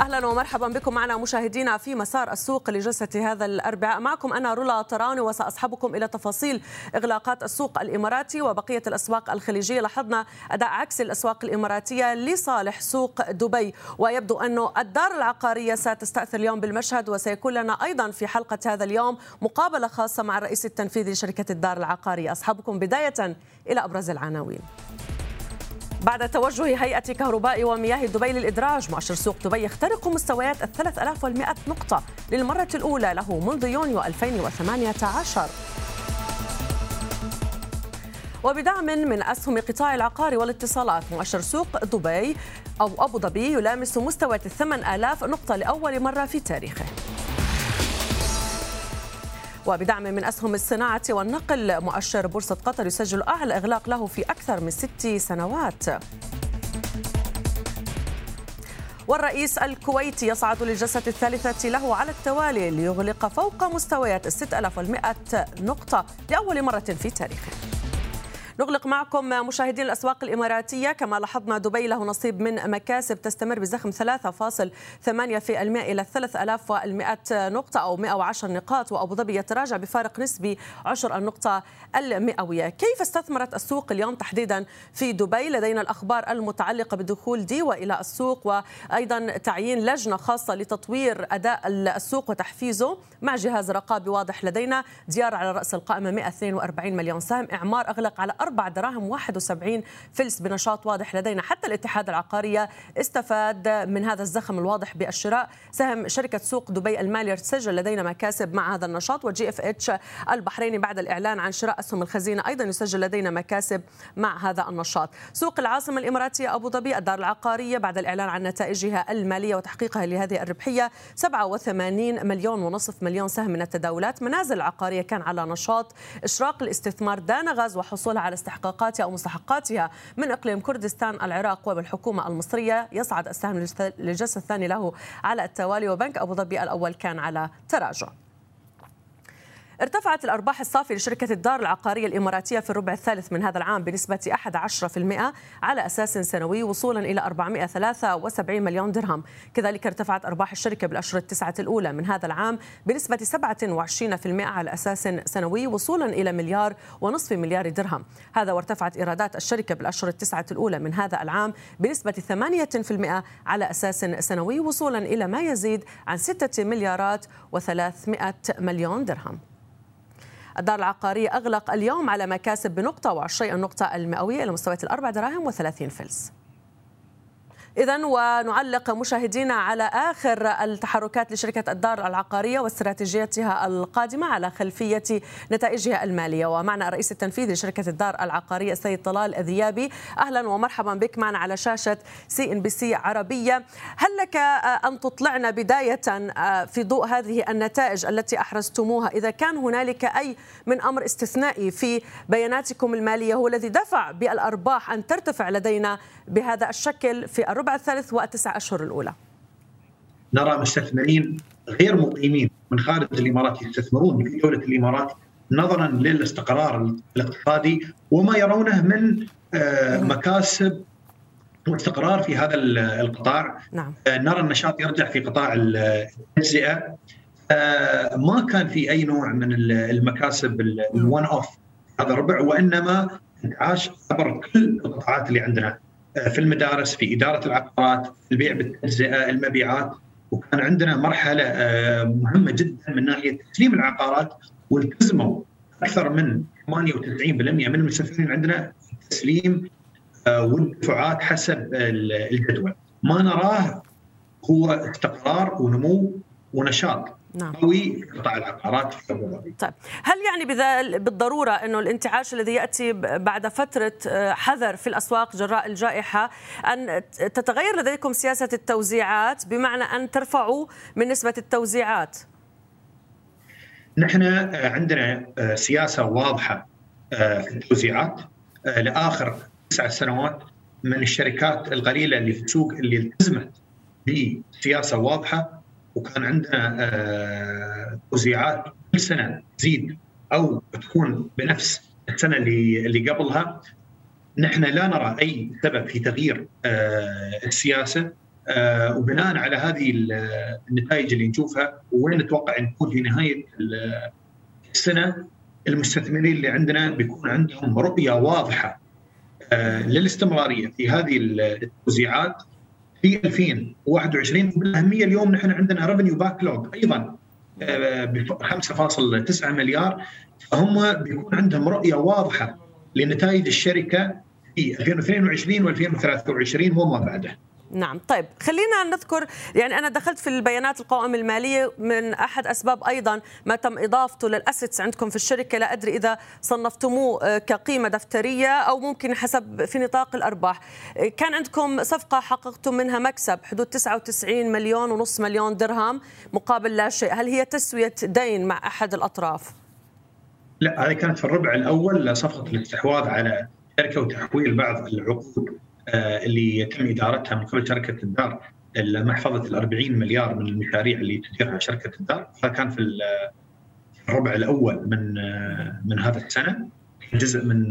أهلا ومرحبا بكم معنا مشاهدينا في مسار السوق لجلسة هذا الأربعاء. معكم أنا رولا طراني وسأصحبكم إلى تفاصيل إغلاقات السوق الإماراتي وبقية الأسواق الخليجية. لاحظنا أداء عكس الأسواق الإماراتية لصالح سوق دبي ويبدو انه الدار العقارية ستستأثر اليوم بالمشهد وسيكون لنا أيضا في حلقة هذا اليوم مقابلة خاصة مع الرئيس التنفيذي لشركة الدار العقارية. أصحبكم بداية إلى أبرز العناوين. بعد توجه هيئة كهرباء ومياه دبي للإدراج مؤشر سوق دبي يخترق مستويات ال 3100 نقطة للمرة الأولى له منذ يونيو 2018 وبدعم من أسهم قطاع العقار والاتصالات مؤشر سوق دبي أو أبو ظبي يلامس الثمن آلاف نقطة لأول مرة في تاريخه. وبدعم من أسهم الصناعة والنقل مؤشر بورصة قطر يسجل أعلى إغلاق له في أكثر من ست سنوات. والرئيس الكويتي يصعد للجلسة الثالثة له على التوالي ليغلق فوق مستويات ال 6100 نقطة لأول مرة في تاريخه. نغلق معكم مشاهدين الأسواق الإماراتية. كما لاحظنا دبي له نصيب من مكاسب تستمر بزخم 3.8% إلى 3100 نقطة أو 110 نقاط وأبو ظبي يتراجع بفارق نسبي عشر النقطة المئوية. كيف استثمرت السوق اليوم تحديدا في دبي؟ لدينا الأخبار المتعلقة بدخول ديوا إلى السوق وأيضا تعيين لجنة خاصة لتطوير أداء السوق وتحفيزه مع جهاز رقابي واضح لدينا. ديار على رأس القائمة 142 مليون سهم. إعمار أغلق على أربع دراهم 71 فلس بنشاط واضح لدينا. حتى الاتحاد العقارية استفاد من هذا الزخم الواضح بالشراء. سهم شركة سوق دبي المالي سجل لدينا مكاسب مع هذا النشاط و GFH البحريني بعد الإعلان عن شراء أسهم الخزينة أيضا يسجل لدينا مكاسب مع هذا النشاط. سوق العاصمة الإماراتية أبو ظبي الدار العقارية بعد الإعلان عن نتائجها المالية وتحقيقها لهذه الربحية. 87 مليون ونصف مليون سهم من التداولات. منازل العقارية كان على نشاط. إشراق الاستثمار دانا غاز وحصولها على استحقاقاتها أو مستحقاتها من إقليم كردستان العراق وبالحكومة المصرية. يصعد السهم للجلسة الثاني له على التوالي وبنك أبو ظبي الأول كان على تراجع. ارتفعت الأرباح الصافية لشركة الدار العقارية الإماراتية في الربع الثالث من هذا العام بنسبة 11% على أساس سنوي وصولا إلى 473 مليون درهم. كذلك ارتفعت أرباح الشركة بالأشهر التسعة الأولى من هذا العام بنسبة 27% على أساس سنوي وصولا إلى مليار ونصف مليار درهم. هذا وارتفعت إيرادات الشركة بالأشهر التسعة الأولى من هذا العام بنسبة 8% على أساس سنوي وصولا إلى ما يزيد عن 6 مليارات و300 مليون درهم. الدار العقارية أغلق اليوم على مكاسب بنقطة وعشرين النقطة المئوية إلى مستويات الأربع دراهم وثلاثين فلس. إذا ونعلق مشاهدينا على آخر التحركات لشركة الدار العقارية واستراتيجيتها القادمة على خلفية نتائجها المالية. ومعنا الرئيس التنفيذي لشركة الدار العقارية السيد طلال الذيابي. أهلا ومرحبا بك معنا على شاشة CNBC عربية. هل لك أن تطلعنا بداية في ضوء هذه النتائج التي أحرزتموها؟ إذا كان هنالك أي من أمر استثنائي في بياناتكم المالية هو الذي دفع بالأرباح أن ترتفع لدينا بهذا الشكل في الربع الثالث والتسع أشهر الأولى. نرى مستثمرين غير مقيمين من خارج الإمارات يستثمرون في دولة الإمارات نظرا للاستقرار الاقتصادي وما يرونه من مكاسب واستقرار في هذا القطاع. نعم. نرى النشاط يرجع في قطاع التجزئه ما كان في أي نوع من المكاسب الون اوف هذا الربع وإنما انتعاش عبر كل القطاعات اللي عندنا. في المدارس في إدارة العقارات البيع بالتجزئه المبيعات. وكان عندنا مرحلة مهمة جدا من ناحية تسليم العقارات والتزموا أكثر من 98% من المستثمرين عندنا تسليم والدفعات حسب الجدول. ما نراه هو استقرار ونمو ونشاط. نعم. قوي قطاع العقارات في ابو ظبي. طيب هل يعني بالضرورة إنه الانتعاش الذي يأتي بعد فترة حذر في الأسواق جراء الجائحة أن تتغير لديكم سياسة التوزيعات بمعنى أن ترفعوا من نسبة التوزيعات؟ نحن عندنا سياسة واضحة في التوزيعات لآخر تسع سنوات من الشركات القليلة اللي في السوق اللي التزمت بسياسة واضحة وكان عندنا توزيعات كل سنة تزيد أو تكون بنفس السنة اللي اللي قبلها. نحن لا نرى أي سبب في تغيير السياسة وبناء على هذه النتائج اللي نشوفها وين نتوقع نكون في نهاية السنة. المستثمرين اللي عندنا بيكون عندهم رؤية واضحة للاستمرارية في هذه التوزيعات. في 2021 بالاهميه اليوم نحن عندنا revenue backlog أيضا ب 5.9 مليار فهم بيكون عندهم رؤية واضحة لنتائج الشركة في 2022 و2023 وما بعده. نعم. طيب خلينا نذكر يعني أنا دخلت في البيانات القوائم المالية من أحد أسباب أيضا ما تم إضافته للأسيتس عندكم في الشركة لا أدري إذا صنفتموه كقيمة دفترية أو ممكن حسب في نطاق الأرباح. كان عندكم صفقة حققتم منها مكسب حدود 99 مليون ونص مليون درهم مقابل لا شيء. هل هي تسوية دين مع أحد الأطراف؟ لا هذه كانت في الربع الأول صفقة الاستحواذ على شركة وتحويل بعض العقود. اللي يتم إدارتها من قبل شركة الدار محفظة ال 40 مليار من المشاريع اللي تديرها شركة الدار. فكان في الربع الأول من من هذا السنة جزء من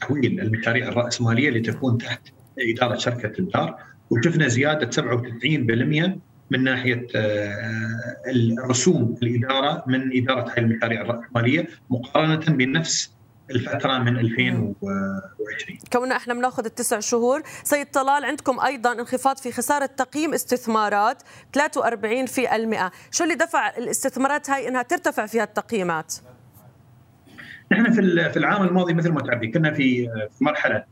تحويل المشاريع الرأسمالية اللي تكون تحت إدارة شركة الدار. وشفنا زيادة 37% من ناحية الرسوم الإدارة من إدارة هذه المشاريع الرأسمالية مقارنة بنفس الفترة من 2020 كوننا إحنا بناخذ التسع شهور سيد طلال عندكم أيضا انخفاض في خسارة تقييم استثمارات 43% شو اللي دفع الاستثمارات هاي إنها ترتفع فيها التقييمات؟ نحن في في العام الماضي مثل ما تعرفين كنا في مرحلة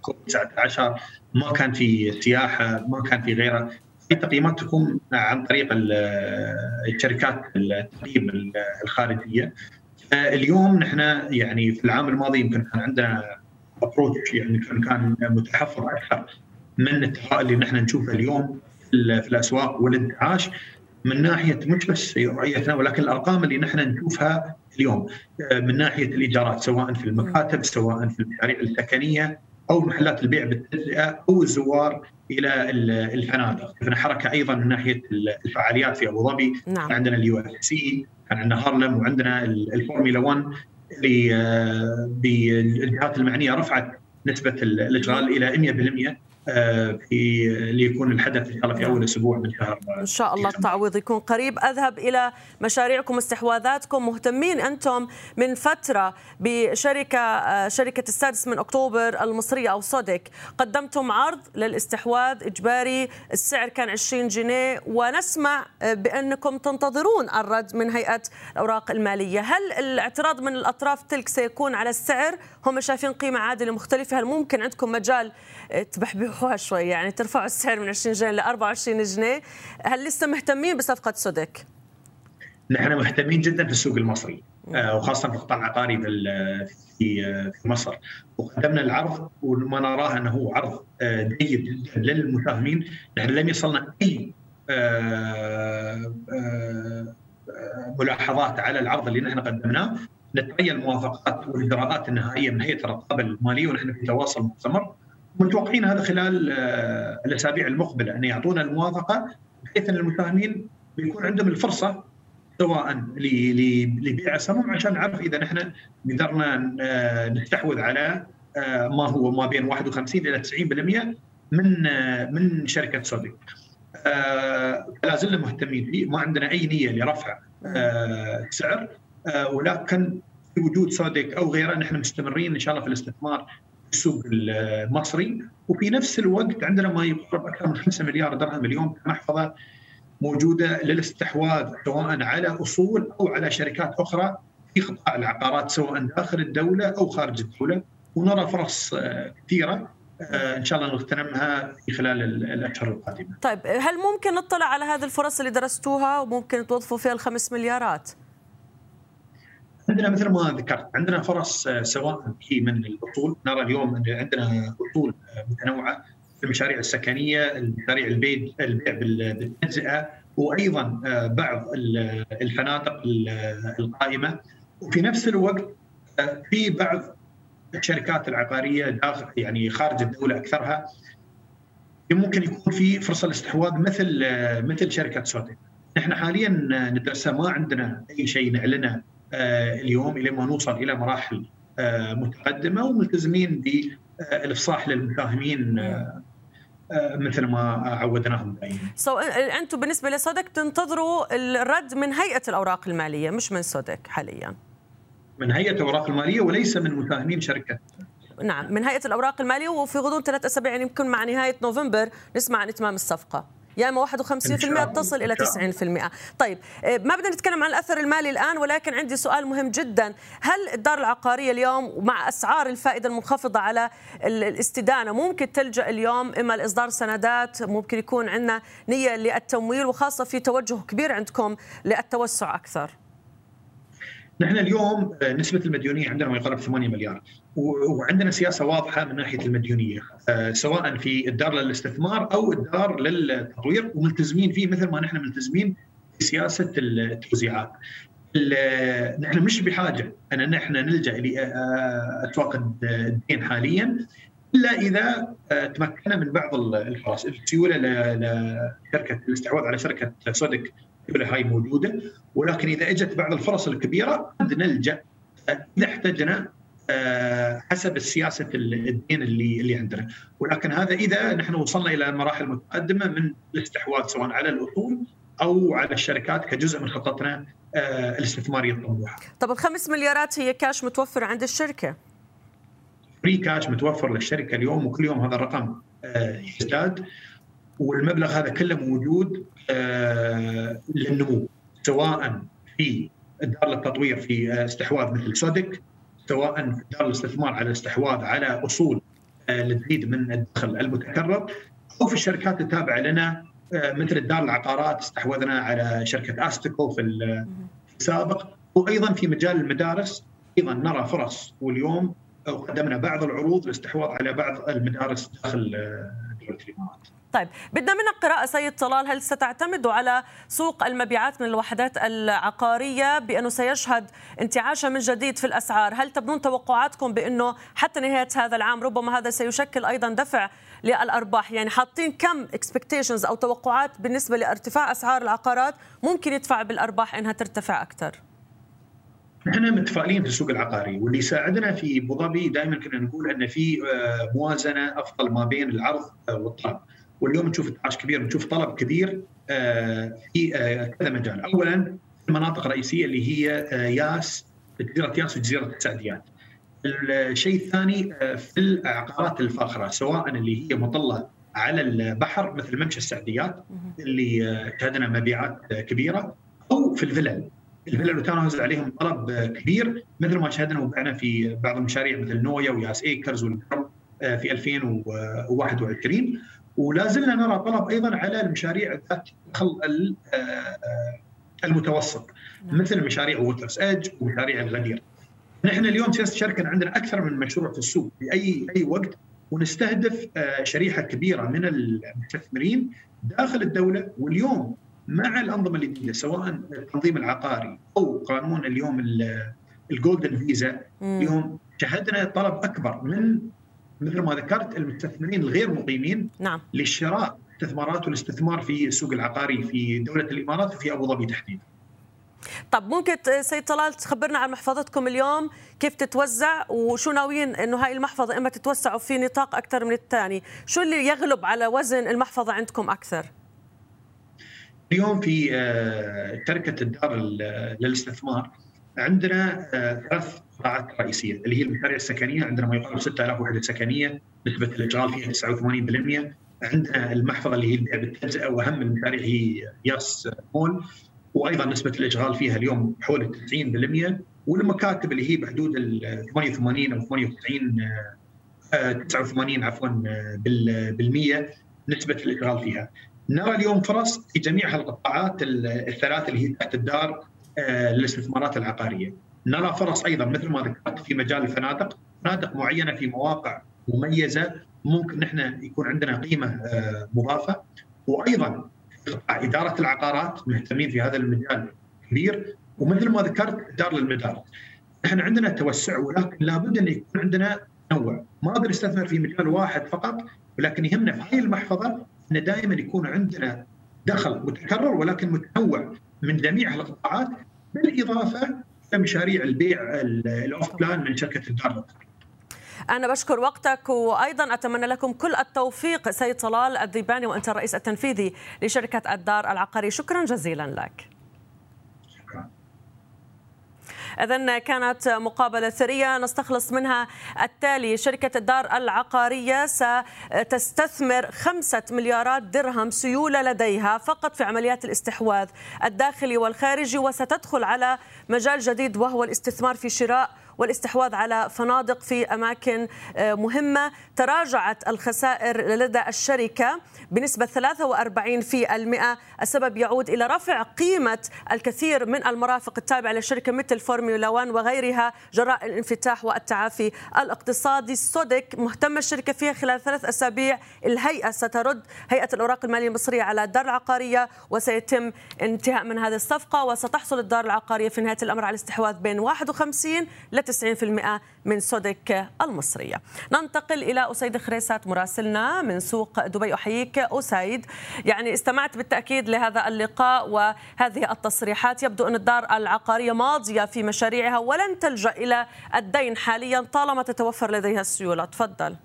كوفيد 19 ما كان في سياحة ما كان في غيرها. في تقييمات تكون عن طريق الشركات التقييم الخارجية. اليوم نحن يعني في العام الماضي يمكن كان عندنا ابروتش يعني كان متحفظ أكثر من التفاؤل اللي نحن نشوفه اليوم في الأسواق والانتعاش من ناحية مش بس رؤيتنا ولكن الأرقام اللي نحن نشوفها اليوم من ناحية الإيجارات سواء في المكاتب سواء في المشاريع السكنيه أو محلات البيع بالتجزئة أو الزوار إلى الفنادق، شفنا حركة أيضا من ناحية الفعاليات في أبو ظبي نعم. عندنا ال UFC عندنا هارلم وعندنا الفورمولا 1 اللي بالجهات المعنية رفعت نسبة الاشغال إلى 100% في ليكون الحدث إن شاء الله في أول أسبوع من شهر إن شاء الله التعويض يكون قريب. أذهب إلى مشاريعكم واستحواذاتكم. مهتمين أنتم من فترة بشركة شركة السادس من أكتوبر المصرية أو صدك قدمتم عرض للاستحواذ إجباري. السعر كان 20 جنيه. ونسمع بأنكم تنتظرون الرد من هيئة الأوراق المالية. هل الاعتراض من الأطراف تلك سيكون على السعر؟ هم شايفين قيمة عادلة مختلفة. هل ممكن عندكم مجال تبحبحوها شوي يعني ترفعوا السعر من 20 جنيه ل 24 جنيه. هل لسه مهتمين بصفقة سودك؟ نحن مهتمين جدا في السوق المصري وخاصة في القطاع العقاري في في مصر. وقدمنا العرض وما نراه أنه هو عرض جيد جدا للمساهمين. نحن لم يصلنا أي ملاحظات على العرض اللي نحن قدمناه. نترجى الموافقات والاجراءات النهائيه من هيئة الرقابة المالية ونحن في تواصل مستمر. متوقعين هذا خلال الأسابيع المقبلة أن يعطونا الموافقة بحيث أن المساهمين بيكون عندهم الفرصة سواء لبيع اسهمهم عشان نعرف إذا نحن قدرنا نستحوذ على ما هو ما بين 51 إلى 90% من من شركة سودك. لا زلنا مهتمين فيه ما عندنا أي نية لرفع سعر ولكن في وجود سودك أو غيره نحن مستمرين إن شاء الله في الاستثمار السوق المصري وفي نفس الوقت عندنا ما يقرب أكثر من 5 مليار درهم اليوم كمحفظة موجودة للاستحواذ سواء على أصول أو على شركات أخرى في قطاع العقارات سواء داخل الدولة أو خارج الدولة ونرى فرص كثيرة إن شاء الله نغتنمها في خلال الأشهر القادمة. طيب هل ممكن نطلع على هذه الفرص اللي درستوها وممكن توظفوا فيها الخمس مليارات؟ عندنا مثل ما ذكرت عندنا فرص سواء في من الأصول نرى اليوم أن عندنا أصول متنوعة في المشاريع السكنية، المشاريع البيع البيع بالتجزئه وأيضا بعض الفنادق القائمة وفي نفس الوقت في بعض الشركات العقارية داخل يعني خارج الدولة أكثرها ممكن يكون في فرصة الاستحواذ مثل مثل شركة سوتك. نحن حاليا ندرسها ما عندنا أي شيء نعلنه اليوم إلى ما نوصل إلى مراحل متقدمة وملتزمين بالافصاح للمساهمين مثل ما عودناهم دائما. سو so, أنتم بالنسبة لسودك تنتظروا الرد من هيئة الأوراق المالية مش من سودك حاليا. من هيئة الأوراق المالية وليس من مساهمين شركة نعم من هيئة الأوراق المالية وفي غضون ثلاث أسابيع يعني يمكن مع نهاية نوفمبر نسمع عن إتمام الصفقة يا اما 51% تصل إلى 90% طيب آه، ما بدنا نتكلم عن الأثر المالي الآن ولكن عندي سؤال مهم جدا. هل الدار العقارية اليوم مع أسعار الفائدة المنخفضة على الاستدانة ممكن تلجأ اليوم إما لإصدار سندات ممكن يكون عندنا نية للتمويل وخاصة في توجه كبير عندكم للتوسع أكثر؟ نحن اليوم آه، نسبة المديونية عندنا ما يقارب 8 مليار وعندنا سياسة واضحة من ناحية المديونية آه، سواء في الدار للاستثمار أو الدار للتطوير وملتزمين فيه مثل ما نحن ملتزمين في سياسة التوزيعات. نحن مش بحاجة أن نحن نلجأ لاسواق آه، الدين حاليا إلا إذا تمكنا من بعض الفرص السيولة لشركه الاستحواذ على شركة صدق هاي موجودة ولكن إذا إجت بعض الفرص الكبيرة قد نلجأ اذا احتجنا آه، حسب السياسة الدين اللي اللي عندنا ولكن هذا إذا نحن وصلنا إلى المراحل المتقدمه من الاستحواذ سواء على الاصول أو على الشركات كجزء من خطتنا آه، الاستثماريه الطموحه. طب الخمس مليارات هي كاش متوفره عند الشركة؟ free cash متوفر للشركة اليوم وكل يوم هذا الرقم آه، يزداد والمبلغ هذا كله موجود للنمو سواء في دار للتطوير في آه، استحواذ مثل سوديك سواء في دار الاستثمار على الاستحواذ على أصول آه، لتزيد من الدخل المتكرر أو في الشركات التابعة لنا مثل الدار العقارات استحوذنا على شركة استيكو في السابق وأيضا في مجال المدارس أيضا نرى فرص واليوم قدمنا بعض العروض للاستحواذ على بعض المدارس داخل الامارات. طيب بدنا منك قراءة سيد طلال هل ستعتمدوا على سوق المبيعات من الوحدات العقارية بأنه سيشهد انتعاشا من جديد في الأسعار؟ هل تبنون توقعاتكم بأنه حتى نهاية هذا العام ربما هذا سيشكل أيضا دفع للأرباح؟ يعني حاطين كم اكسبكتيشنز أو توقعات بالنسبة لارتفاع أسعار العقارات ممكن يدفع بالأرباح إنها ترتفع أكثر؟ إحنا متفائلين في السوق العقاري واللي يساعدنا في أبو ظبي دائما كنا نقول أن في آه، موازنة أفضل ما بين العرض والطلب. واليوم نشوف انتعاش كبير نشوف طلب كبير آه، في آه، كذا مجال. اولا المناطق الرئيسيه اللي هي آه، ياس جزيرة ياس وجزيرة السعديات. الشيء الثاني في العقارات الفاخرة سواء اللي هي مطلة على البحر مثل ممشى السعديات اللي شهدنا مبيعات كبيرة أو في الفلل. كان نازل عليهم طلب كبير مثل ما شهدنا وبعنا في بعض المشاريع مثل نويا وياس إيكرز والكرم في 2021 ولا زلنا نرى طلب أيضا على المشاريع ذات الدخل آه، المتوسط نعم. مثل مشاريع Water's Edge ومشاريع الغدير. نحن اليوم سياسه الشركة عندنا أكثر من مشروع في السوق في أي أي وقت ونستهدف آه، شريحة كبيرة من المستثمرين داخل الدولة واليوم مع الأنظمة الجديده سواء التنظيم العقاري أو قانون اليوم ال golden visa اليوم شهدنا طلب أكبر من مثل ما ذكرت المستثمرين الغير مقيمين نعم. للشراء استثمارات والاستثمار في السوق العقاري في دولة الإمارات وفي أبو ظبي تحديدا. طب ممكن سيد طلال تخبرنا عن محفظتكم اليوم كيف تتوزع وشو ناويين إنه هاي المحفظة إما تتوسعوا في نطاق أكثر من الثاني، شو اللي يغلب على وزن المحفظة عندكم أكثر؟ اليوم في آه، شركة الدار للاستثمار عندنا آه، ثلاث قطاعات رئيسية اللي هي المشاريع السكنية عندنا ما يقارب 6000 وحدة سكنية نسبة الاشغال فيها 89% عندنا المحفظة اللي هي البيع بالتجزئه واهم المشاريع هي ياس مول. وأيضا نسبة الاشغال فيها اليوم حول 90% والمكاتب اللي هي بحدود ال 88 أو 98 89 عفوا بالمية نسبة الاشغال فيها. نرى اليوم فرص في جميع القطاعات الثلاث اللي هي تحت الدار آه، للاستثمارات العقارية. نرى فرص أيضا مثل ما ذكرت في مجال الفنادق، فنادق معينة في مواقع مميزة ممكن نحن يكون عندنا قيمة آه، مضافة وأيضا إدارة العقارات مهتمين في هذا المجال كبير ومثل ما ذكرت دار للمدارس. إحنا عندنا توسع ولكن لابد أن يكون عندنا تنوع، ما أقدر أستثمر في مجال واحد فقط ولكن يهمنا في هذه المحفظة ان دائما يكون عندنا دخل متكرر ولكن متنوع من جميع القطاعات بالإضافة مشاريع البيع بلان من شركة الدار أنا بشكر وقتك وأيضا أتمنى لكم كل التوفيق سيد طلال الذيباني وأنت الرئيس التنفيذي لشركة الدار العقاري. شكرا جزيلا لك. إذا كانت مقابلة ثرية نستخلص منها التالي. شركة الدار العقارية ستستثمر خمسة مليارات درهم سيولة لديها فقط في عمليات الاستحواذ الداخلي والخارجي وستدخل على مجال جديد وهو الاستثمار في شراء والاستحواذ على فنادق في أماكن آه، مهمة. تراجعت الخسائر لدى الشركة بنسبة 43 في المئة. السبب يعود إلى رفع قيمة الكثير من المرافق التابعة للشركة مثل فورمولا 1 وغيرها جراء الانفتاح والتعافي الاقتصادي. سوديك مهتمة الشركة فيها خلال ثلاث أسابيع. الهيئة سترد. هيئة الأوراق المالية المصرية على الدار العقارية وسيتم انتهاء من هذه الصفقة. وستحصل الدار العقارية في نهاية الأمر على الاستحواذ بين 51 ل 90% من سوديك المصرية. ننتقل إلى أسيد خريسات مراسلنا من سوق دبي. أحييك أسيد. يعني استمعت بالتأكيد لهذا اللقاء وهذه التصريحات. يبدو أن الدار العقارية ماضية في مشاريعها ولن تلجأ إلى الدين حاليا طالما تتوفر لديها السيولة. تفضل.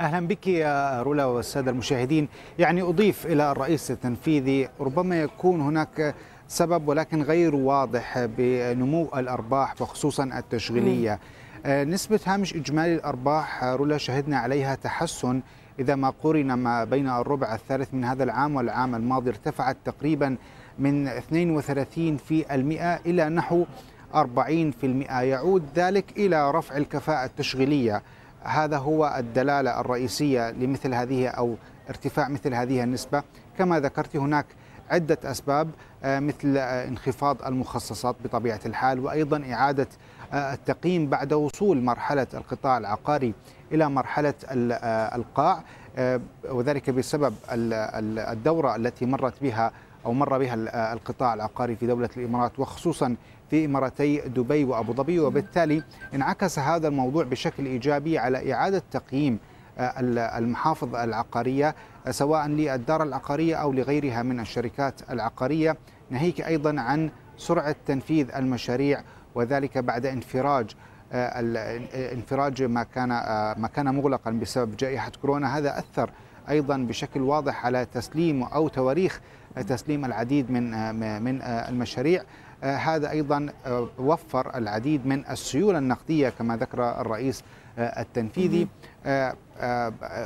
أهلا بك يا رولا والسادة المشاهدين. يعني أضيف إلى الرئيس التنفيذي ربما يكون هناك سبب ولكن غير واضح بنمو الأرباح وخصوصا التشغيلية. آه، نسبة هامش إجمالي الأرباح آه، رولا شهدنا عليها تحسن. إذا ما قرن ما بين الربع الثالث من هذا العام والعام الماضي ارتفعت تقريبا من 32 في المئة إلى نحو 40 في المئة. يعود ذلك إلى رفع الكفاءة التشغيلية. هذا هو الدلالة الرئيسية لمثل هذه أو ارتفاع مثل هذه النسبة. كما ذكرت هناك عدة أسباب آه، مثل آه، انخفاض المخصصات بطبيعة الحال وأيضا إعادة آه، التقييم بعد وصول مرحلة القطاع العقاري إلى مرحلة القاع وذلك بسبب الدورة التي مرت بها أو مر بها القطاع العقاري في دولة الإمارات وخصوصا في إماراتي دبي وأبو ظبي. وبالتالي انعكس هذا الموضوع بشكل إيجابي على إعادة تقييم المحافظ العقارية سواء للدار العقارية أو لغيرها من الشركات العقارية. ناهيك أيضا عن سرعة تنفيذ المشاريع وذلك بعد انفراج انفراج ما كان ما كان مغلقا بسبب جائحة كورونا. هذا أثر أيضا بشكل واضح على تسليم أو تواريخ تسليم العديد من من المشاريع. هذا أيضا وفر العديد من السيولة النقدية كما ذكر الرئيس التنفيذي. آه، آه،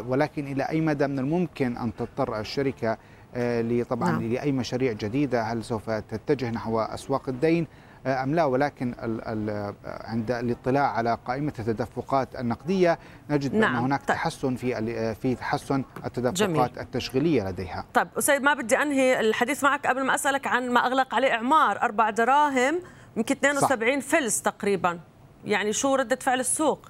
ولكن إلى أي مدى من الممكن أن تضطر الشركة آه، طبعا نعم. لأي مشاريع جديدة هل سوف تتجه نحو أسواق الدين أم لا ولكن ال ال عند الاطلاع على قائمة التدفقات النقدية نجد نعم. أن هناك طيب. تحسن في في تحسن التدفقات جميل. التشغيلية لديها طيب أستاذ ما بدي أنهي الحديث معك قبل ما أسألك عن ما أغلق عليه إعمار أربع دراهم يمكن 72 صح. فلس تقريبا يعني شو ردة فعل السوق؟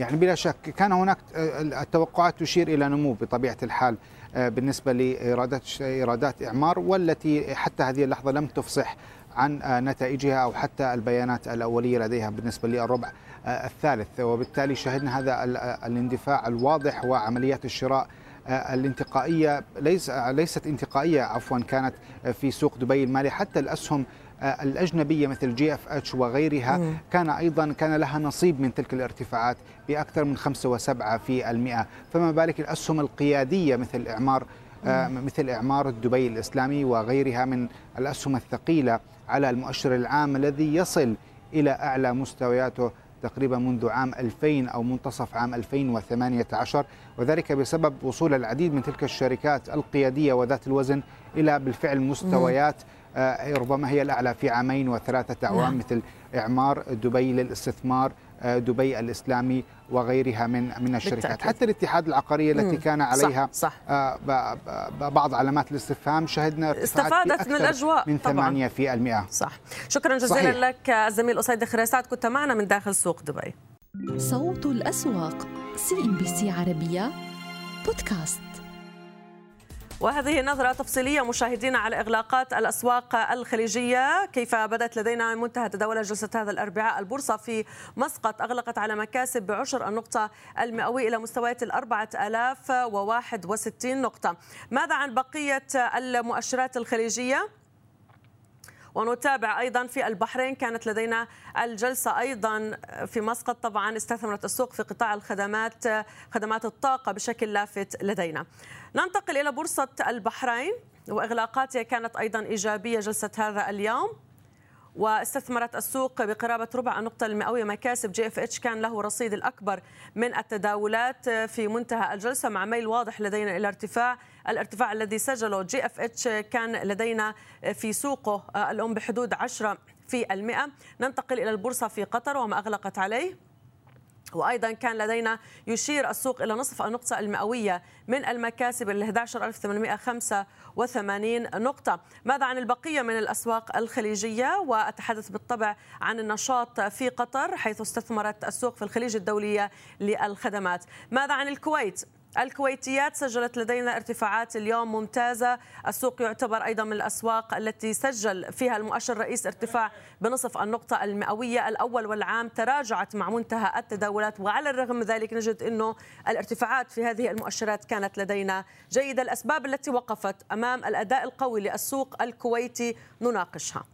يعني بلا شك كان هناك آه، التوقعات تشير إلى نمو بطبيعة الحال آه، بالنسبة لإيرادات إيرادات إعمار والتي حتى هذه اللحظة لم تفصح عن آه، نتائجها أو حتى البيانات الأولية لديها بالنسبة للربع الثالث. وبالتالي شهدنا هذا الاندفاع الواضح وعمليات الشراء الانتقائية ليس ليست انتقائية عفوا كانت في سوق دبي المالي. حتى الأسهم الأجنبية مثل GFH وغيرها كان أيضا كان لها نصيب من تلك الارتفاعات بأكثر من 5 و7 في المئة. فما بالك الأسهم القيادية مثل إعمار آه، مثل إعمار دبي الإسلامي وغيرها من الأسهم الثقيلة على المؤشر العام الذي يصل إلى أعلى مستوياته تقريبا منذ عام 2000 أو منتصف عام 2018 وذلك بسبب وصول العديد من تلك الشركات القيادية وذات الوزن إلى بالفعل مستويات آه، ربما هي الأعلى في عامين وثلاثة أعوام نعم. مثل إعمار دبي للاستثمار آه، دبي الإسلامي وغيرها من من الشركات بالتأكيد. حتى الاتحاد العقارية التي كان عليها صح. صح. آه، بعض علامات الاستفهام شهدنا استفادت من الأجواء من 8 في المئة صح شكرا جزيلا صحيح. لك الزميل أسيد خريسات كنت معنا من داخل سوق دبي صوت الأسواق CNBC عربية بودكاست وهذه نظرة تفصيلية مشاهدينا على إغلاقات الأسواق الخليجية. كيف بدأت لدينا منتهى تداول جلسة هذا الأربعاء؟ البورصة في مسقط أغلقت على مكاسب بعشر النقطة المئوية إلى مستويات الأربعة آلاف وواحد وستين نقطة. ماذا عن بقية المؤشرات الخليجية؟ ونتابع أيضا في البحرين. كانت لدينا الجلسة أيضا في مسقط. طبعا استثمرت السوق في قطاع الخدمات خدمات الطاقة بشكل لافت لدينا. ننتقل إلى بورصة البحرين. وإغلاقاتها كانت أيضا إيجابية جلسة هذا اليوم. واستثمرت السوق بقرابة ربع النقطة المئوية. مكاسب GFH كان له رصيد الأكبر من التداولات في منتهى الجلسة. مع ميل واضح لدينا إلى ارتفاع الارتفاع الذي سجله GFH كان لدينا في سوقه الأم بحدود 10 في المئة. ننتقل إلى البورصة في قطر وما أغلقت عليه. وأيضا كان لدينا يشير السوق إلى نصف النقطة المئوية من المكاسب ال 11885 نقطة. ماذا عن البقية من الأسواق الخليجية؟ وأتحدث بالطبع عن النشاط في قطر حيث استثمرت السوق في الخليج الدولية للخدمات. ماذا عن الكويت؟ الكويتيات سجلت لدينا ارتفاعات اليوم ممتازة. السوق يعتبر أيضا من الأسواق التي سجل فيها المؤشر الرئيس ارتفاع بنصف النقطة المئوية الأول والعام. تراجعت مع منتهى التداولات وعلى الرغم من ذلك نجد أنه الارتفاعات في هذه المؤشرات كانت لدينا جيدة. الأسباب التي وقفت أمام الأداء القوي للسوق الكويتي نناقشها.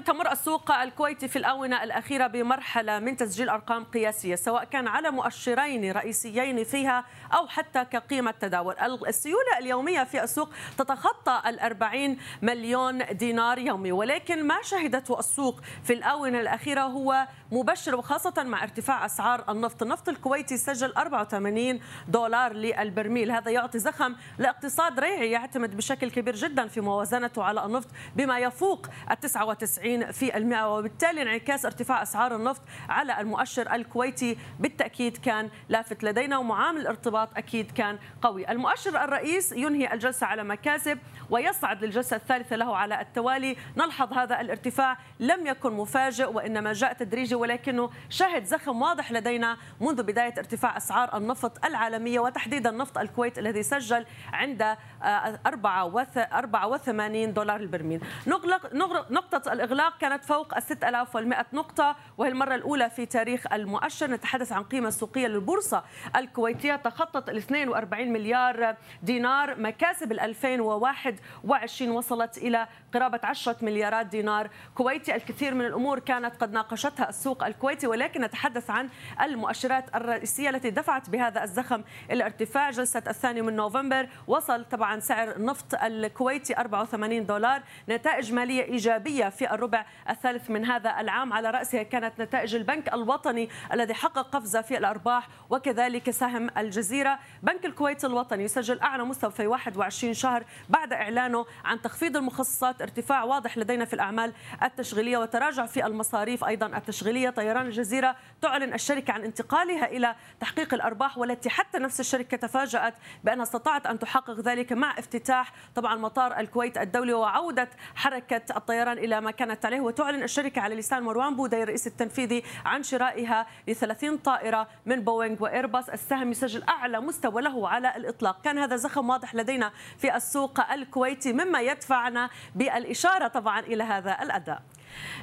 تمر السوق الكويتي في الآونة الأخيرة بمرحلة من تسجيل أرقام قياسية سواء كان على مؤشرين رئيسيين فيها أو حتى كقيمة تداول السيولة اليومية في السوق تتخطى الأربعين مليون دينار يومي ولكن ما شهدته السوق في الآونة الأخيرة هو مبشر وخاصة مع ارتفاع أسعار النفط. النفط الكويتي سجل 84 دولار للبرميل. هذا يعطي زخم لاقتصاد ريعي يعتمد بشكل كبير جدا في موازنته على النفط بما يفوق ال 99 في المئة وبالتالي انعكاس ارتفاع أسعار النفط على المؤشر الكويتي. بالتأكيد كان لافت لدينا ومعامل الارتباط أكيد كان قوي. المؤشر الرئيس ينهي الجلسة على مكاسب ويصعد للجلسة الثالثة له على التوالي. نلحظ هذا الارتفاع لم يكن مفاجئ وإنما جاء تدريجي ولكنه شهد زخم واضح لدينا منذ بداية ارتفاع أسعار النفط العالمية وتحديدا نفط الكويت الذي سجل عند 84 دولار البرميل. نغلق نقطة الإغلاق كانت فوق ال 6100 نقطة وهي المرة الأولى في تاريخ المؤشر. نتحدث عن قيمة سوقية للبورصة الكويتية. تخطت ال 42 مليار دينار. مكاسب ال 2021 وصلت إلى قرابة 10 مليارات دينار. كويتي الكثير من الأمور كانت قد ناقشتها السوق الكويتي ولكن نتحدث عن المؤشرات الرئيسية التي دفعت بهذا الزخم إلى ارتفاع جلسة الثاني من نوفمبر. وصل طبعا سعر النفط الكويتي 84 دولار. نتائج مالية إيجابية في الربع الثالث من هذا العام. على رأسها كانت نتائج البنك الوطني الذي حقق قفزة في الأرباح وكذلك سهم الجزيرة. بنك الكويت الوطني يسجل أعلى مستوى في 21 شهر بعد إعلانه عن تخفيض المخصصات. ارتفاع واضح لدينا في الأعمال التشغيلية وتراجع في المصاريف أيضا التشغيلية. طيران الجزيرة تعلن الشركة عن انتقالها إلى تحقيق الأرباح والتي حتى نفس الشركة تفاجأت بأنها استطاعت أن تحقق ذلك. مع افتتاح طبعا مطار الكويت الدولي وعودة حركة الطيران إلى ما كانت عليه. وتعلن الشركة على لسان مروان بودي الرئيس التنفيذي عن شرائها ل 30 طائرة من بوينغ وإيرباص السهم يسجل أعلى مستوى له على الإطلاق. كان هذا زخم واضح لدينا في السوق الكويتي مما يدفعنا بالإشارة طبعا إلى هذا الأداء.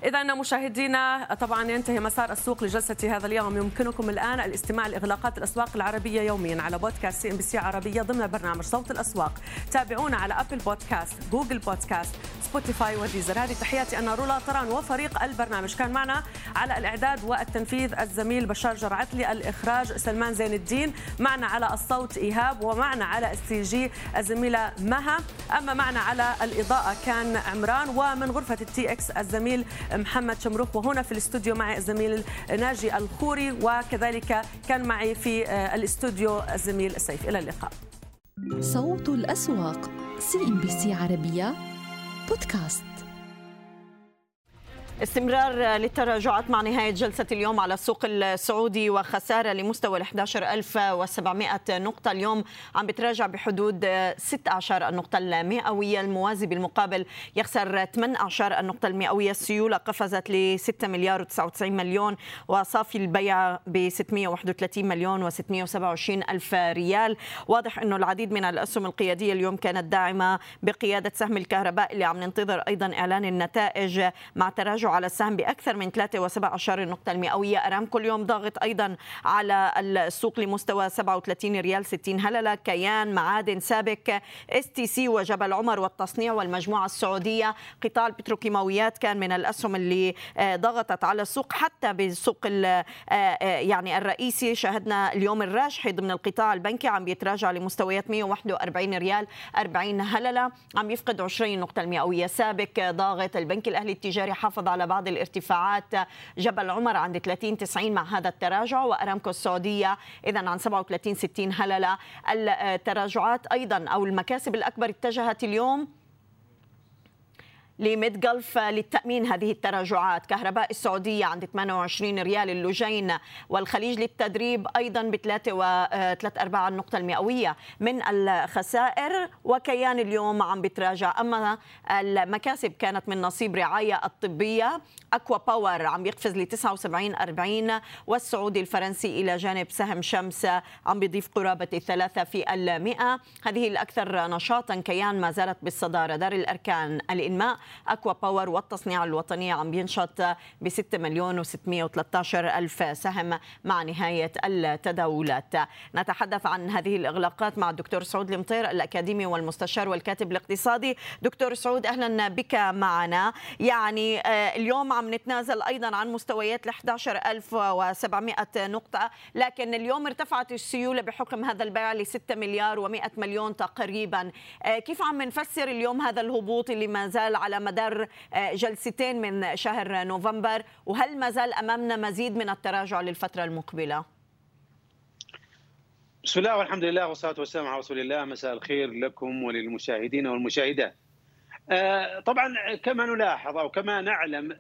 إذا مشاهدينا طبعا ينتهي مسار السوق لجلسة هذا اليوم. يمكنكم الآن الاستماع لإغلاقات الأسواق العربية يوميا على بودكاست CNBC عربية ضمن برنامج صوت الأسواق. تابعونا على Apple Podcast Google Podcast Spotify و Deezer هذه تحياتي أنا رولا طران وفريق البرنامج. كان معنا على الإعداد والتنفيذ الزميل بشار جرعتلي الإخراج سلمان زين الدين. معنا على الصوت إيهاب ومعنا على ال CG الزميلة مها. أما معنا على الإضاءة كان عمران ومن غرفة ال TX الزميل محمد شمروخ وهنا في الاستوديو معي الزميل ناجي الخوري وكذلك كان معي في الاستوديو الزميل سيف. إلى اللقاء. صوت الأسواق CNBC عربية بودكاست. استمرار للتراجعات مع نهاية جلسة اليوم على السوق السعودي وخسارة لمستوى ال 11700 نقطة. اليوم عم بتراجع بحدود 16 النقطة المئوية. الموازي بالمقابل يخسر 18 النقطة المئوية. السيولة قفزت ل 6 مليار و99 مليون وصافي البيع ب 631 مليون و627 ألف ريال. واضح أنه العديد من الأسهم القيادية اليوم كانت داعمة بقيادة سهم الكهرباء اللي عم ننتظر أيضا إعلان النتائج مع تراجع على السهم بأكثر من 3.17 النقطه المئوية. ارامكو اليوم ضاغط أيضا على السوق لمستوى 37 ريال 60 هللة. كيان معادن سابك STC وجبل عمر والتصنيع والمجموعة السعودية. قطاع البتروكيماويات كان من الأسهم اللي ضغطت على السوق. حتى بالسوق يعني الرئيسي شهدنا اليوم الراجحي ضمن القطاع البنكي عم بيتراجع لمستويات 141 ريال 40 هللة. عم يفقد 20 نقطة المئوية. سابك ضاغط البنك الأهلي التجاري حافظ على بعض الارتفاعات. جبل عمر عند 30 90 مع هذا التراجع وأرامكو السعودية اذا عن 37 60 هلله التراجعات. أيضا أو المكاسب الأكبر اتجهت اليوم لميد جلف للتأمين هذه التراجعات. كهرباء السعودية عند 28 ريال اللجين والخليج للتدريب أيضا ب 3 و 3 4 النقطة المئوية من الخسائر. وكيان اليوم عم بتراجع. أما المكاسب كانت من نصيب رعاية الطبية أكوا باور عم يقفز ل 79 40 والسعودي الفرنسي إلى جانب سهم شمس عم بيضيف قرابة الثلاثة في المئة. هذه الأكثر نشاطا كيان ما زالت بالصدارة. دار الأركان الإنماء أكوا باور والتصنيع الوطني عم بينشط ب 6 مليون و613 ألف سهم مع نهاية التداولات. نتحدث عن هذه الإغلاقات مع الدكتور سعود المطير الأكاديمي والمستشار والكاتب الاقتصادي. دكتور سعود أهلا بك معنا. يعني اليوم عم نتنازل أيضا عن مستويات ال 11700 نقطة لكن اليوم ارتفعت السيولة بحكم هذا البيع ل 6 مليار و100 مليون تقريبا. كيف عم نفسر اليوم هذا الهبوط اللي ما زال على مدار جلستين من شهر نوفمبر وهل ما زال أمامنا مزيد من التراجع للفترة المقبلة؟ بسم الله والحمد لله والصلاة والسلام على رسول الله مساء الخير لكم وللمشاهدين والمشاهدات. طبعا كما نلاحظ أو كما نعلم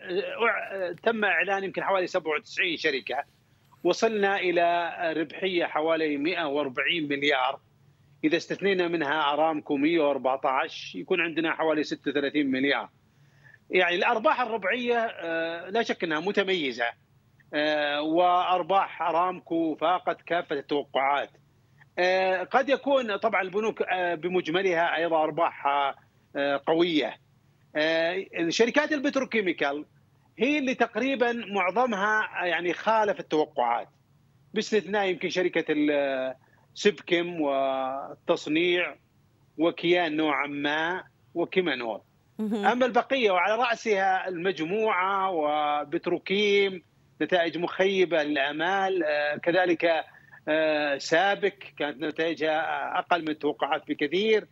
تم إعلان يمكن حوالي 97 شركة وصلنا إلى ربحية حوالي 140 مليار إذا استثنينا منها ارامكو 114 يكون عندنا حوالي 36 مليار. يعني الأرباح الربعية لا شك إنها متميزة وأرباح ارامكو فاقت كافة التوقعات. قد يكون طبعا البنوك بمجملها أيضا ارباحها قوية. شركات البتروكيميكال هي اللي تقريبا معظمها يعني خالف التوقعات باستثناء يمكن شركة سبكم والتصنيع وكيان نوعا ما وكيمانول أما البقية وعلى رأسها المجموعة وبتروكيم نتائج مخيبة للأمال كذلك سابك كانت نتائجها أقل من التوقعات بكثير.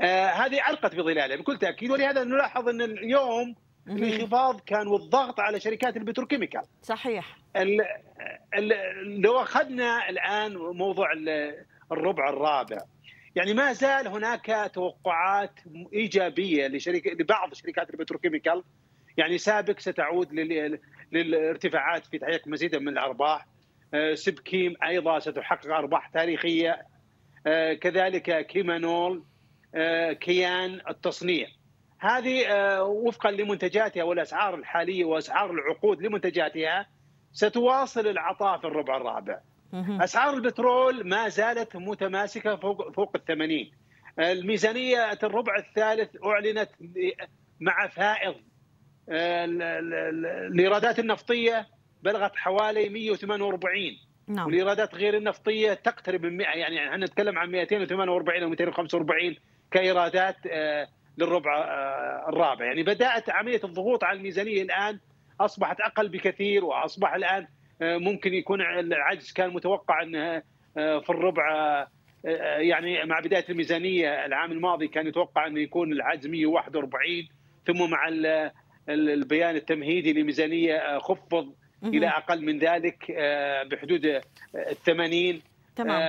هذه علقت بظلالها بكل تأكيد ولهذا نلاحظ أن اليوم الانخفاض كان والضغط على شركات البتروكيميكال. صحيح. ال ال لو أخذنا الآن موضوع الربع الرابع يعني ما زال هناك توقعات إيجابية لشركة لبعض شركات ال petrochemical. يعني سابك ستعود للارتفاعات في تحقيق مزيدا من الأرباح. سبكيم أيضا ستحقق أرباح تاريخية. كذلك كيمانول كيان التصنيع. هذه وفقا لمنتجاتها والأسعار الحالية وأسعار العقود لمنتجاتها ستواصل العطاء في الربع الرابع. أسعار البترول ما زالت متماسكة فوق فوق ال 80. الميزانية الربع الثالث أعلنت مع فائض الإيرادات النفطية بلغت حوالي 148 نعم. والإيرادات غير النفطية تقترب من 100 يعني إحنا نتكلم عن 248 أو 245 كإيرادات للربع الرابع. يعني بدأت عملية الضغوط على الميزانية الآن أصبحت أقل بكثير وأصبح الآن ممكن يكون العجز كان متوقع انه في الربع يعني مع بداية الميزانية العام الماضي كان يتوقع إنه يكون العجز 141 ثم مع البيان التمهيدي لميزانية خفض إلى أقل من ذلك بحدود ال 80 تمام.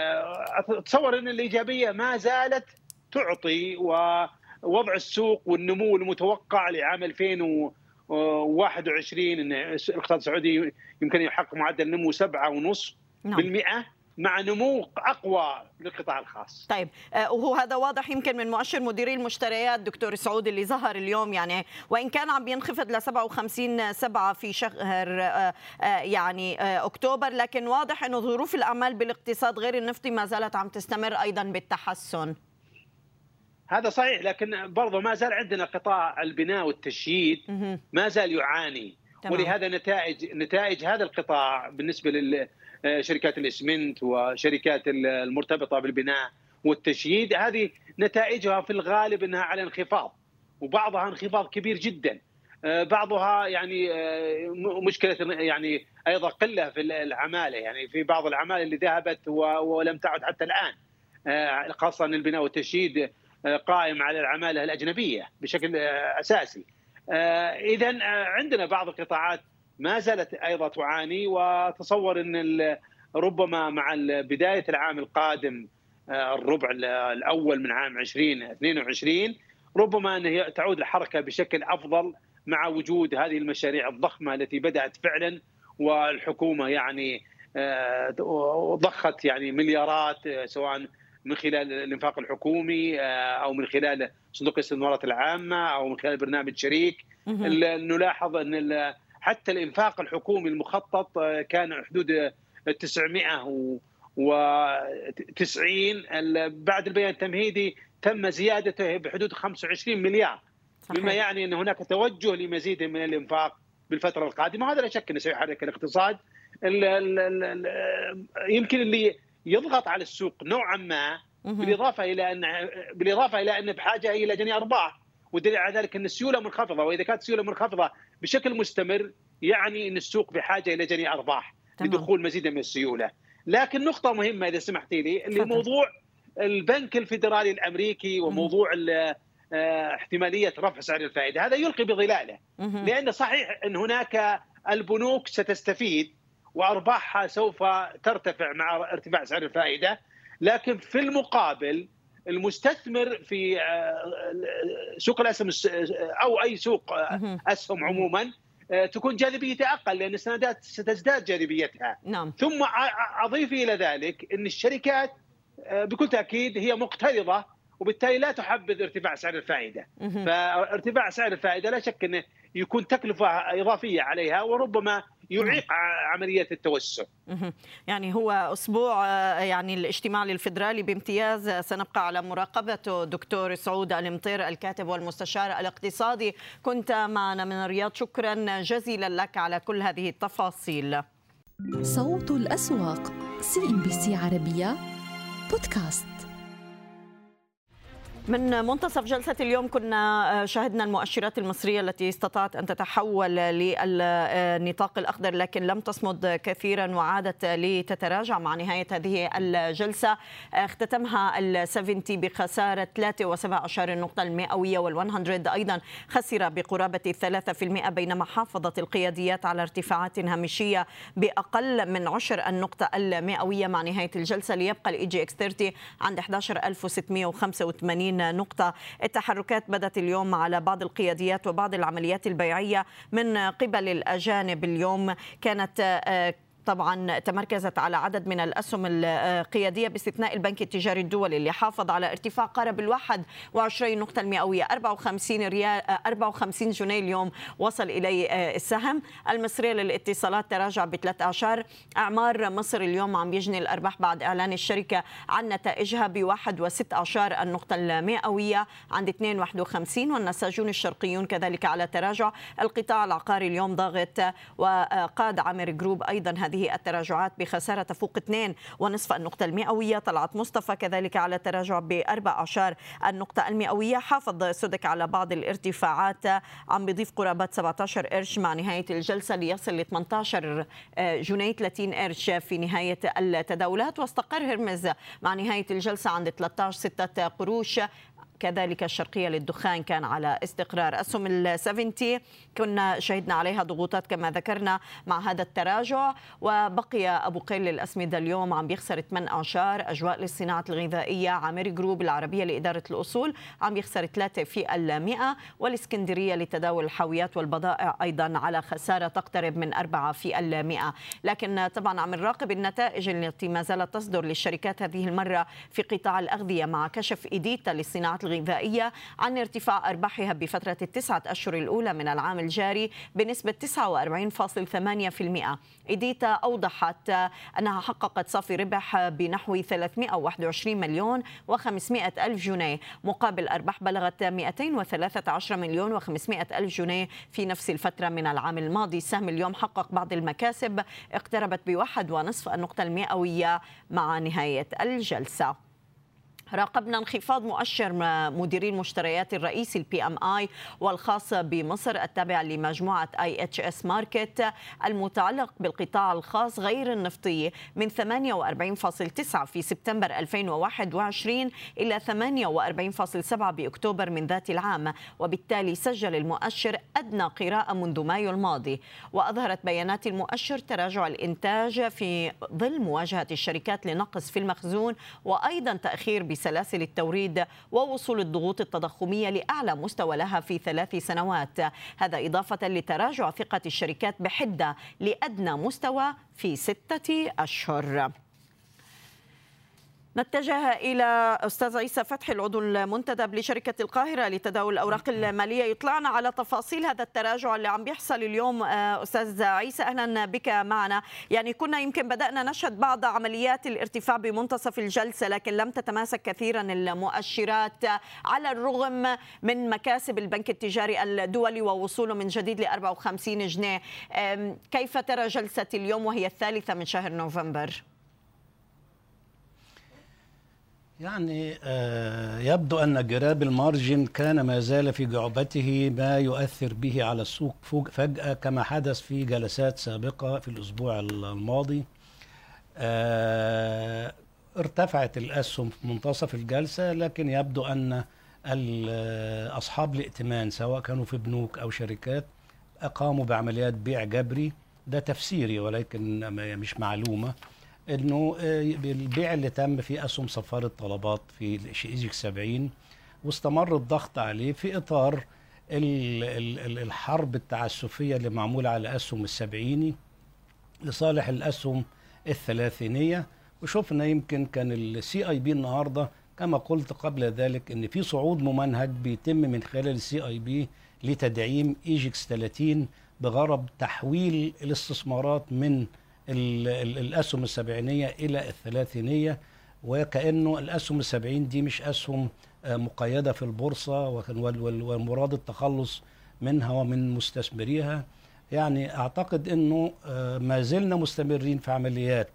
أتصور إن الإيجابية ما زالت تعطي ووضع السوق والنمو المتوقع لعام 2021 إن الاقتصاد السعودي يمكن يحقق معدل نمو 7.5% نعم. مع نمو أقوى للقطاع الخاص. طيب وهو هذا واضح يمكن من مؤشر مديري المشتريات دكتور سعود اللي ظهر اليوم يعني وإن كان عم بينخفض ل 57 7 في شهر يعني أكتوبر لكن واضح إنه ظروف الأعمال بالاقتصاد غير النفطي ما زالت عم تستمر أيضا بالتحسن. هذا صحيح لكن برضه ما زال عندنا قطاع البناء والتشييد ما زال يعاني. تمام. ولهذا نتائج نتائج هذا القطاع بالنسبة لشركات الاسمنت وشركات المرتبطة بالبناء والتشييد هذه نتائجها في الغالب إنها على انخفاض وبعضها انخفاض كبير جدا. آه، بعضها يعني آه، مشكلة يعني أيضا قلة في العمالة يعني في بعض العمالة اللي ذهبت ولم تعد حتى الآن. آه، خاصة البناء والتشييد قائم على العمالة الأجنبية بشكل أساسي. اذا عندنا بعض القطاعات ما زالت أيضا تعاني وتصور إن ربما مع بداية العام القادم الربع الأول من عام 2022 ربما إنه تعود الحركة بشكل أفضل مع وجود هذه المشاريع الضخمة التي بدأت فعلا والحكومة يعني آه، ضخت يعني مليارات آه، سواء من خلال الإنفاق الحكومي آه، أو من خلال صندوق الاستثمارات العامة أو من خلال برنامج شريك. نلاحظ أن حتى الإنفاق الحكومي المخطط كان حدود 900 و90 بعد البيان التمهيدي تم زيادته بحدود 25 مليار. صحيح. بما يعني أن هناك توجه لمزيد من الإنفاق بالفترة القادمة. وهذا لا شك أنه سيحرك الاقتصاد. ال ال ال يمكن اللي يضغط على السوق نوعا ما بالإضافة إلى ان بالإضافة إلى أن بحاجة إلى جني أرباح. والدليل على ذلك أن السيولة منخفضة. وإذا كانت السيولة منخفضة بشكل مستمر يعني أن السوق بحاجة إلى جني أرباح تمام. لدخول مزيد من السيولة. لكن نقطة مهمة إذا سمحتي لي اللي موضوع البنك الفيدرالي الأمريكي وموضوع آه، احتمالية رفع سعر الفائدة هذا يلقي بظلاله. لأن صحيح أن هناك البنوك ستستفيد وأرباحها سوف ترتفع مع ارتفاع سعر الفائدة. لكن في المقابل المستثمر في آه، سوق الأسهم أو أي سوق أسهم عموما آه، تكون جاذبيته أقل لأن السندات ستزداد جاذبيتها. نعم. ثم أضيف إلى ذلك إن الشركات بكل تأكيد هي مقترضة وبالتالي لا تحبذ ارتفاع سعر الفائدة. فارتفاع سعر الفائدة لا شك إنه يكون تكلفة إضافية عليها وربما يعيق عملية التوسع. يعني هو أسبوع يعني الاجتماع الفدرالي بامتياز سنبقى على مراقبته. دكتور سعود المطير الكاتب والمستشار الاقتصادي. كنت معنا من الرياض. شكرا جزيلا لك على كل هذه التفاصيل. صوت الأسواق CNBC عربية بودكاست. من منتصف جلسة اليوم كنا آه، شاهدنا المؤشرات المصرية التي استطاعت أن تتحول للنطاق الأخضر لكن لم تصمد كثيرا وعادت لتتراجع مع نهاية هذه الجلسة. اختتمها ال 70 بخسارة 3.17 النقطة المئوية وال 100 أيضا خسر بقرابة 3% بينما حافظت القياديات على ارتفاعات هامشية بأقل من عشر النقطة المئوية مع نهاية الجلسة. ليبقى ال EGX 30 عند 11685 نقطة. التحركات بدت اليوم على بعض القياديات وبعض العمليات البيعية من قبل الأجانب. اليوم كانت آه، طبعا تمركزت على عدد من الأسهم القيادية باستثناء البنك التجاري الدولي اللي حافظ على ارتفاع قارب ال 21 نقطة المئوية 54 ريال 54 جنيه اليوم وصل إليه السهم. المصرية للاتصالات تراجع بثلاث أعشار. أعمار مصر اليوم عم يجني الأرباح بعد إعلان الشركة عن نتائجها بواحد وست أعشار النقطة المئوية عند 2.51 والنساجون الشرقيون كذلك على تراجع. القطاع العقاري اليوم ضاغط وقاد عامر جروب أيضا هذه هذه التراجعات بخسارة تفوق 2 ونصف النقطة المئوية. طلعت مصطفى كذلك على تراجع بأربع أعشار النقطة المئوية. حافظ سودك على بعض الارتفاعات. عم بيضيف قرابات 17 قرش مع نهاية الجلسة ليصل ل 18 جنيه 30 قرش في نهاية التداولات. واستقر هرمز مع نهاية الجلسة عند 13 6 قروش. كذلك الشرقية للدخان كان على استقرار. أسهم ال 70 كنا شهدنا عليها ضغوطات كما ذكرنا مع هذا التراجع وبقي أبو قيل للأسمدة اليوم عم بيخسر 8 أعشار أجواء للصناعة الغذائية. عامر جروب العربية لإدارة الأصول عم يخسر 3 في المئة والإسكندرية لتداول الحاويات والبضائع أيضا على خسارة تقترب من 4 في المئة. لكن طبعا عم نراقب النتائج التي ما زالت تصدر للشركات هذه المرة في قطاع الأغذية مع كشف إيديتا للصناعات الغذائية عن ارتفاع أرباحها بفترة التسعة أشهر الأولى من العام الجاري بنسبة 49.8% إيديتا أوضحت أنها حققت صافي ربح بنحو 321 مليون و500 ألف جنيه مقابل أرباح بلغت 213 مليون و500 ألف جنيه في نفس الفترة من العام الماضي. سهم اليوم حقق بعض المكاسب اقتربت بواحد ونصف النقطة المئوية مع نهاية الجلسة. راقبنا انخفاض مؤشر مديري المشتريات الرئيسي ال PMI والخاص بمصر التابع لمجموعة IHS Markit المتعلق بالقطاع الخاص غير النفطي من 48.9 في سبتمبر 2021 إلى 48.7 بأكتوبر من ذات العام وبالتالي سجل المؤشر أدنى قراءة منذ مايو الماضي. وأظهرت بيانات المؤشر تراجع الإنتاج في ظل مواجهة الشركات لنقص في المخزون وأيضا تأخير بسلاسل التوريد ووصول الضغوط التضخمية لأعلى مستوى لها في ثلاث سنوات. هذا إضافة لتراجع ثقة الشركات بحدة لأدنى مستوى في ستة أشهر. نتجه إلى أستاذ عيسى فتحي العضو المنتدب لشركة القاهرة لتداول الأوراق المالية. يطلعنا على تفاصيل هذا التراجع اللي عم بيحصل اليوم آه، أستاذ عيسى أهلا بك معنا. يعني كنا يمكن بدأنا نشهد بعض عمليات الارتفاع بمنتصف الجلسة لكن لم تتماسك كثيرا المؤشرات. على الرغم من مكاسب البنك التجاري الدولي ووصوله من جديد ل 54 جنيه كيف ترى جلسة اليوم وهي الثالثة من شهر نوفمبر؟ يعني آه، يبدو أن جراب المارجن كان ما زال في جعبته ما يؤثر به على السوق فجأة كما حدث في جلسات سابقة في الأسبوع الماضي. آه، ارتفعت الأسهم في منتصف الجلسة لكن يبدو أن أصحاب الائتمان سواء كانوا في بنوك أو شركات أقاموا بعمليات بيع جبري. ده تفسيري ولكن مش معلومة. إنه آه، البيع اللي تم في أسهم صفاره طلبات في ايجيك 70 واستمر الضغط عليه في إطار الحرب التعسفية اللي معمولة على أسهم السبعيني لصالح الأسهم الثلاثينية. وشفنا يمكن كان السي اي بي النهارده كما قلت قبل ذلك إن في صعود ممنهج بيتم من خلال السي اي بي لتدعيم إيجيكس 30 بغرض تحويل الاستثمارات من الأسهم السبعينية إلى الثلاثينية وكأنه الأسهم السبعين دي مش أسهم آه، مقيدة في البورصة والمراد التخلص منها ومن مستثمريها. يعني أعتقد إنه آه، ما زلنا مستمرين في عمليات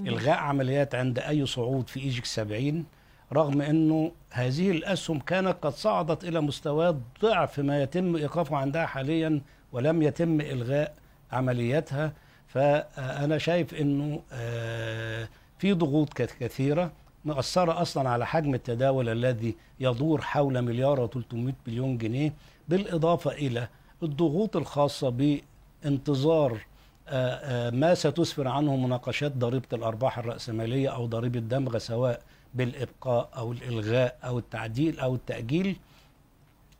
إلغاء عمليات عند أي صعود في إيجيك 70 رغم إنه هذه الأسهم كانت قد صعدت إلى مستويات ضعف ما يتم إيقافه عندها حاليا ولم يتم إلغاء عملياتها. فأنا شايف أنه آه، في ضغوط كثيرة مأثرة أصلا على حجم التداول الذي يدور حول مليار و300 مليون جنيه بالإضافة إلى الضغوط الخاصة بانتظار آه، آه، ما ستسفر عنه مناقشات ضريبة الأرباح الرأسمالية أو ضريبة دمغة سواء بالإبقاء أو الإلغاء أو التعديل أو التأجيل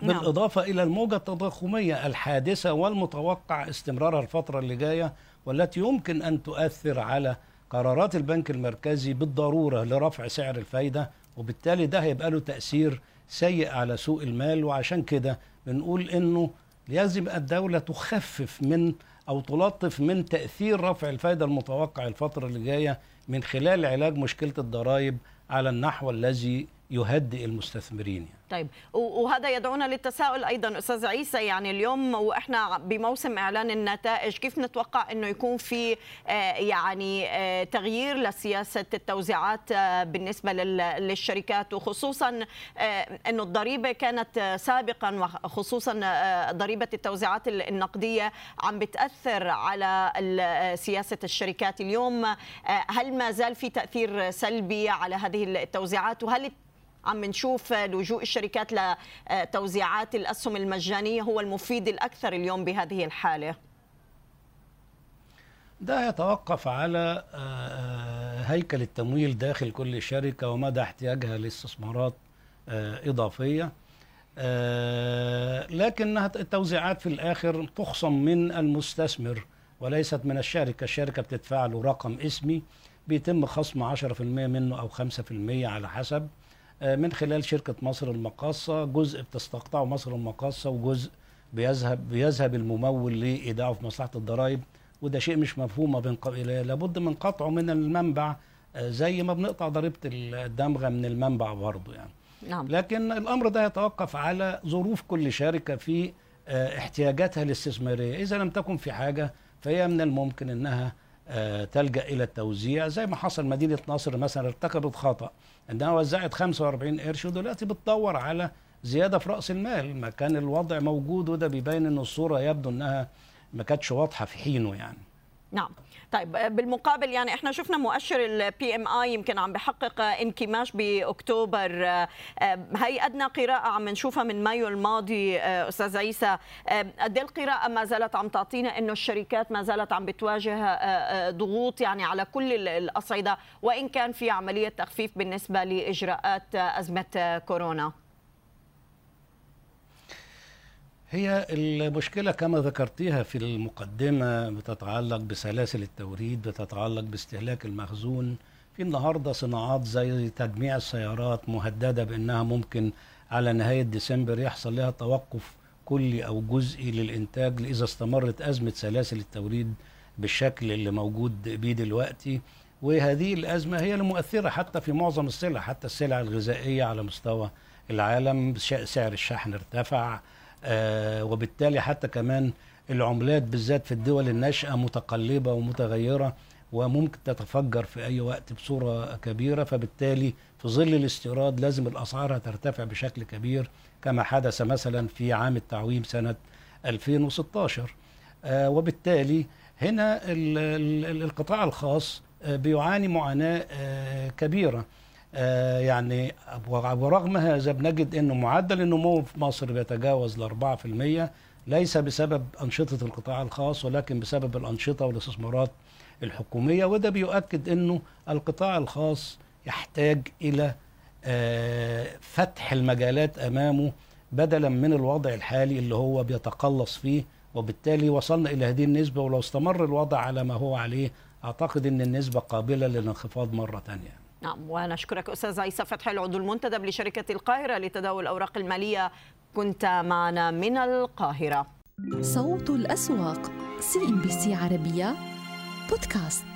نعم. بالإضافة إلى الموجة التضخمية الحادثة والمتوقع استمرارها الفترة اللي جاية والتي يمكن أن تؤثر على قرارات البنك المركزي بالضرورة لرفع سعر الفايدة وبالتالي ده هيبقى له تأثير سيء على سوق المال. وعشان كده بنقول إنه لازم الدولة تخفف من أو تلطف من تأثير رفع الفايدة المتوقع الفترة اللي جاية من خلال علاج مشكلة الضرائب على النحو الذي يهدئ المستثمرين. طيب وهذا يدعونا للتساؤل أيضا أستاذ عيسى يعني اليوم وإحنا بموسم إعلان النتائج كيف نتوقع إنه يكون في آه، يعني آه، تغيير لسياسة التوزيعات آه، بالنسبة للشركات؟ وخصوصا إنه الضريبة كانت سابقا وخصوصا ضريبة التوزيعات النقدية عم بتأثر على سياسة الشركات اليوم. هل ما زال في تأثير سلبي على هذه التوزيعات؟ وهل عم نشوف لجوء الشركات لتوزيعات الأسهم المجانية هو المفيد الأكثر اليوم بهذه الحالة. ده يتوقف على آه، آه، هيكل التمويل داخل كل شركة ومدى احتياجها لاستثمارات آه، إضافية. لكنها التوزيعات في الآخر تخصم من المستثمر وليست من الشركة. الشركة بتدفع له رقم اسمي بيتم خصم 10% منه أو 5% على حسب. من خلال شركة مصر المقاصة جزء بتستقطعه مصر المقاصة وجزء بيذهب بيذهب الممول لإيداعه في مصلحة الضرائب. وده شيء مش مفهوم بين لابد من قطعه من المنبع زي ما بنقطع ضريبة الدمغة من المنبع برضه يعني. نعم. لكن الأمر ده يتوقف على ظروف كل شركة في احتياجاتها الاستثمارية. إذا لم تكن في حاجة فهي من الممكن أنها تلجأ إلى التوزيع. زي ما حصل مدينة نصر مثلا ارتكبت خطأ. أنها وزعت 45 قرش ودلوقتي بتدور على زيادة في رأس المال. ما كان الوضع موجود وده بيبين أن الصورة يبدو أنها ما كانتش واضحة في حينه يعني. نعم. طيب بالمقابل يعني إحنا شفنا مؤشر ال PMI يمكن عم بحقق انكماش بأكتوبر. هي أدنى قراءة عم نشوفها من مايو الماضي أستاذ عيسى. قد القراءة ما زالت عم تعطينا إنه الشركات ما زالت عم بتواجه ضغوط يعني على كل الأصعدة وإن كان في عملية تخفيف بالنسبة لإجراءات أزمة كورونا؟ هي المشكلة كما ذكرتيها في المقدمة بتتعلق بسلاسل التوريد بتتعلق باستهلاك المخزون. في النهاردة صناعات زي تجميع السيارات مهددة بأنها ممكن على نهاية ديسمبر يحصل لها توقف كلي أو جزئي للإنتاج إذا استمرت أزمة سلاسل التوريد بالشكل اللي موجود بيه دلوقتي. وهذه الأزمة هي المؤثرة حتى في معظم السلع حتى السلع الغذائية على مستوى العالم. سعر الشحن ارتفع. وبالتالي حتى كمان العملات بالذات في الدول الناشئة متقلبة ومتغيرة وممكن تتفجر في أي وقت بصورة كبيرة. فبالتالي في ظل الاستيراد لازم الأسعار هترتفع بشكل كبير كما حدث مثلا في عام التعويم سنة 2016 آه وبالتالي هنا ال ال القطاع الخاص آه بيعاني معاناة آه كبيرة. آه يعني ورغم هذا بنجد إنه معدل النمو في مصر بيتجاوز ال 4% ليس بسبب أنشطة القطاع الخاص ولكن بسبب الأنشطة والاستثمارات الحكومية وده بيؤكد إنه القطاع الخاص يحتاج إلى آه فتح المجالات أمامه بدلا من الوضع الحالي اللي هو بيتقلص فيه وبالتالي وصلنا إلى هذه النسبة ولو استمر الوضع على ما هو عليه أعتقد إن النسبة قابلة للانخفاض مرة ثانية نعم ونشكرك أستاذ عيسى فتحي العضو المنتدب لشركة القاهرة لتداول الأوراق المالية. كنت معنا من القاهرة. صوت الأسواق سي إم بي سي عربية بودكاست.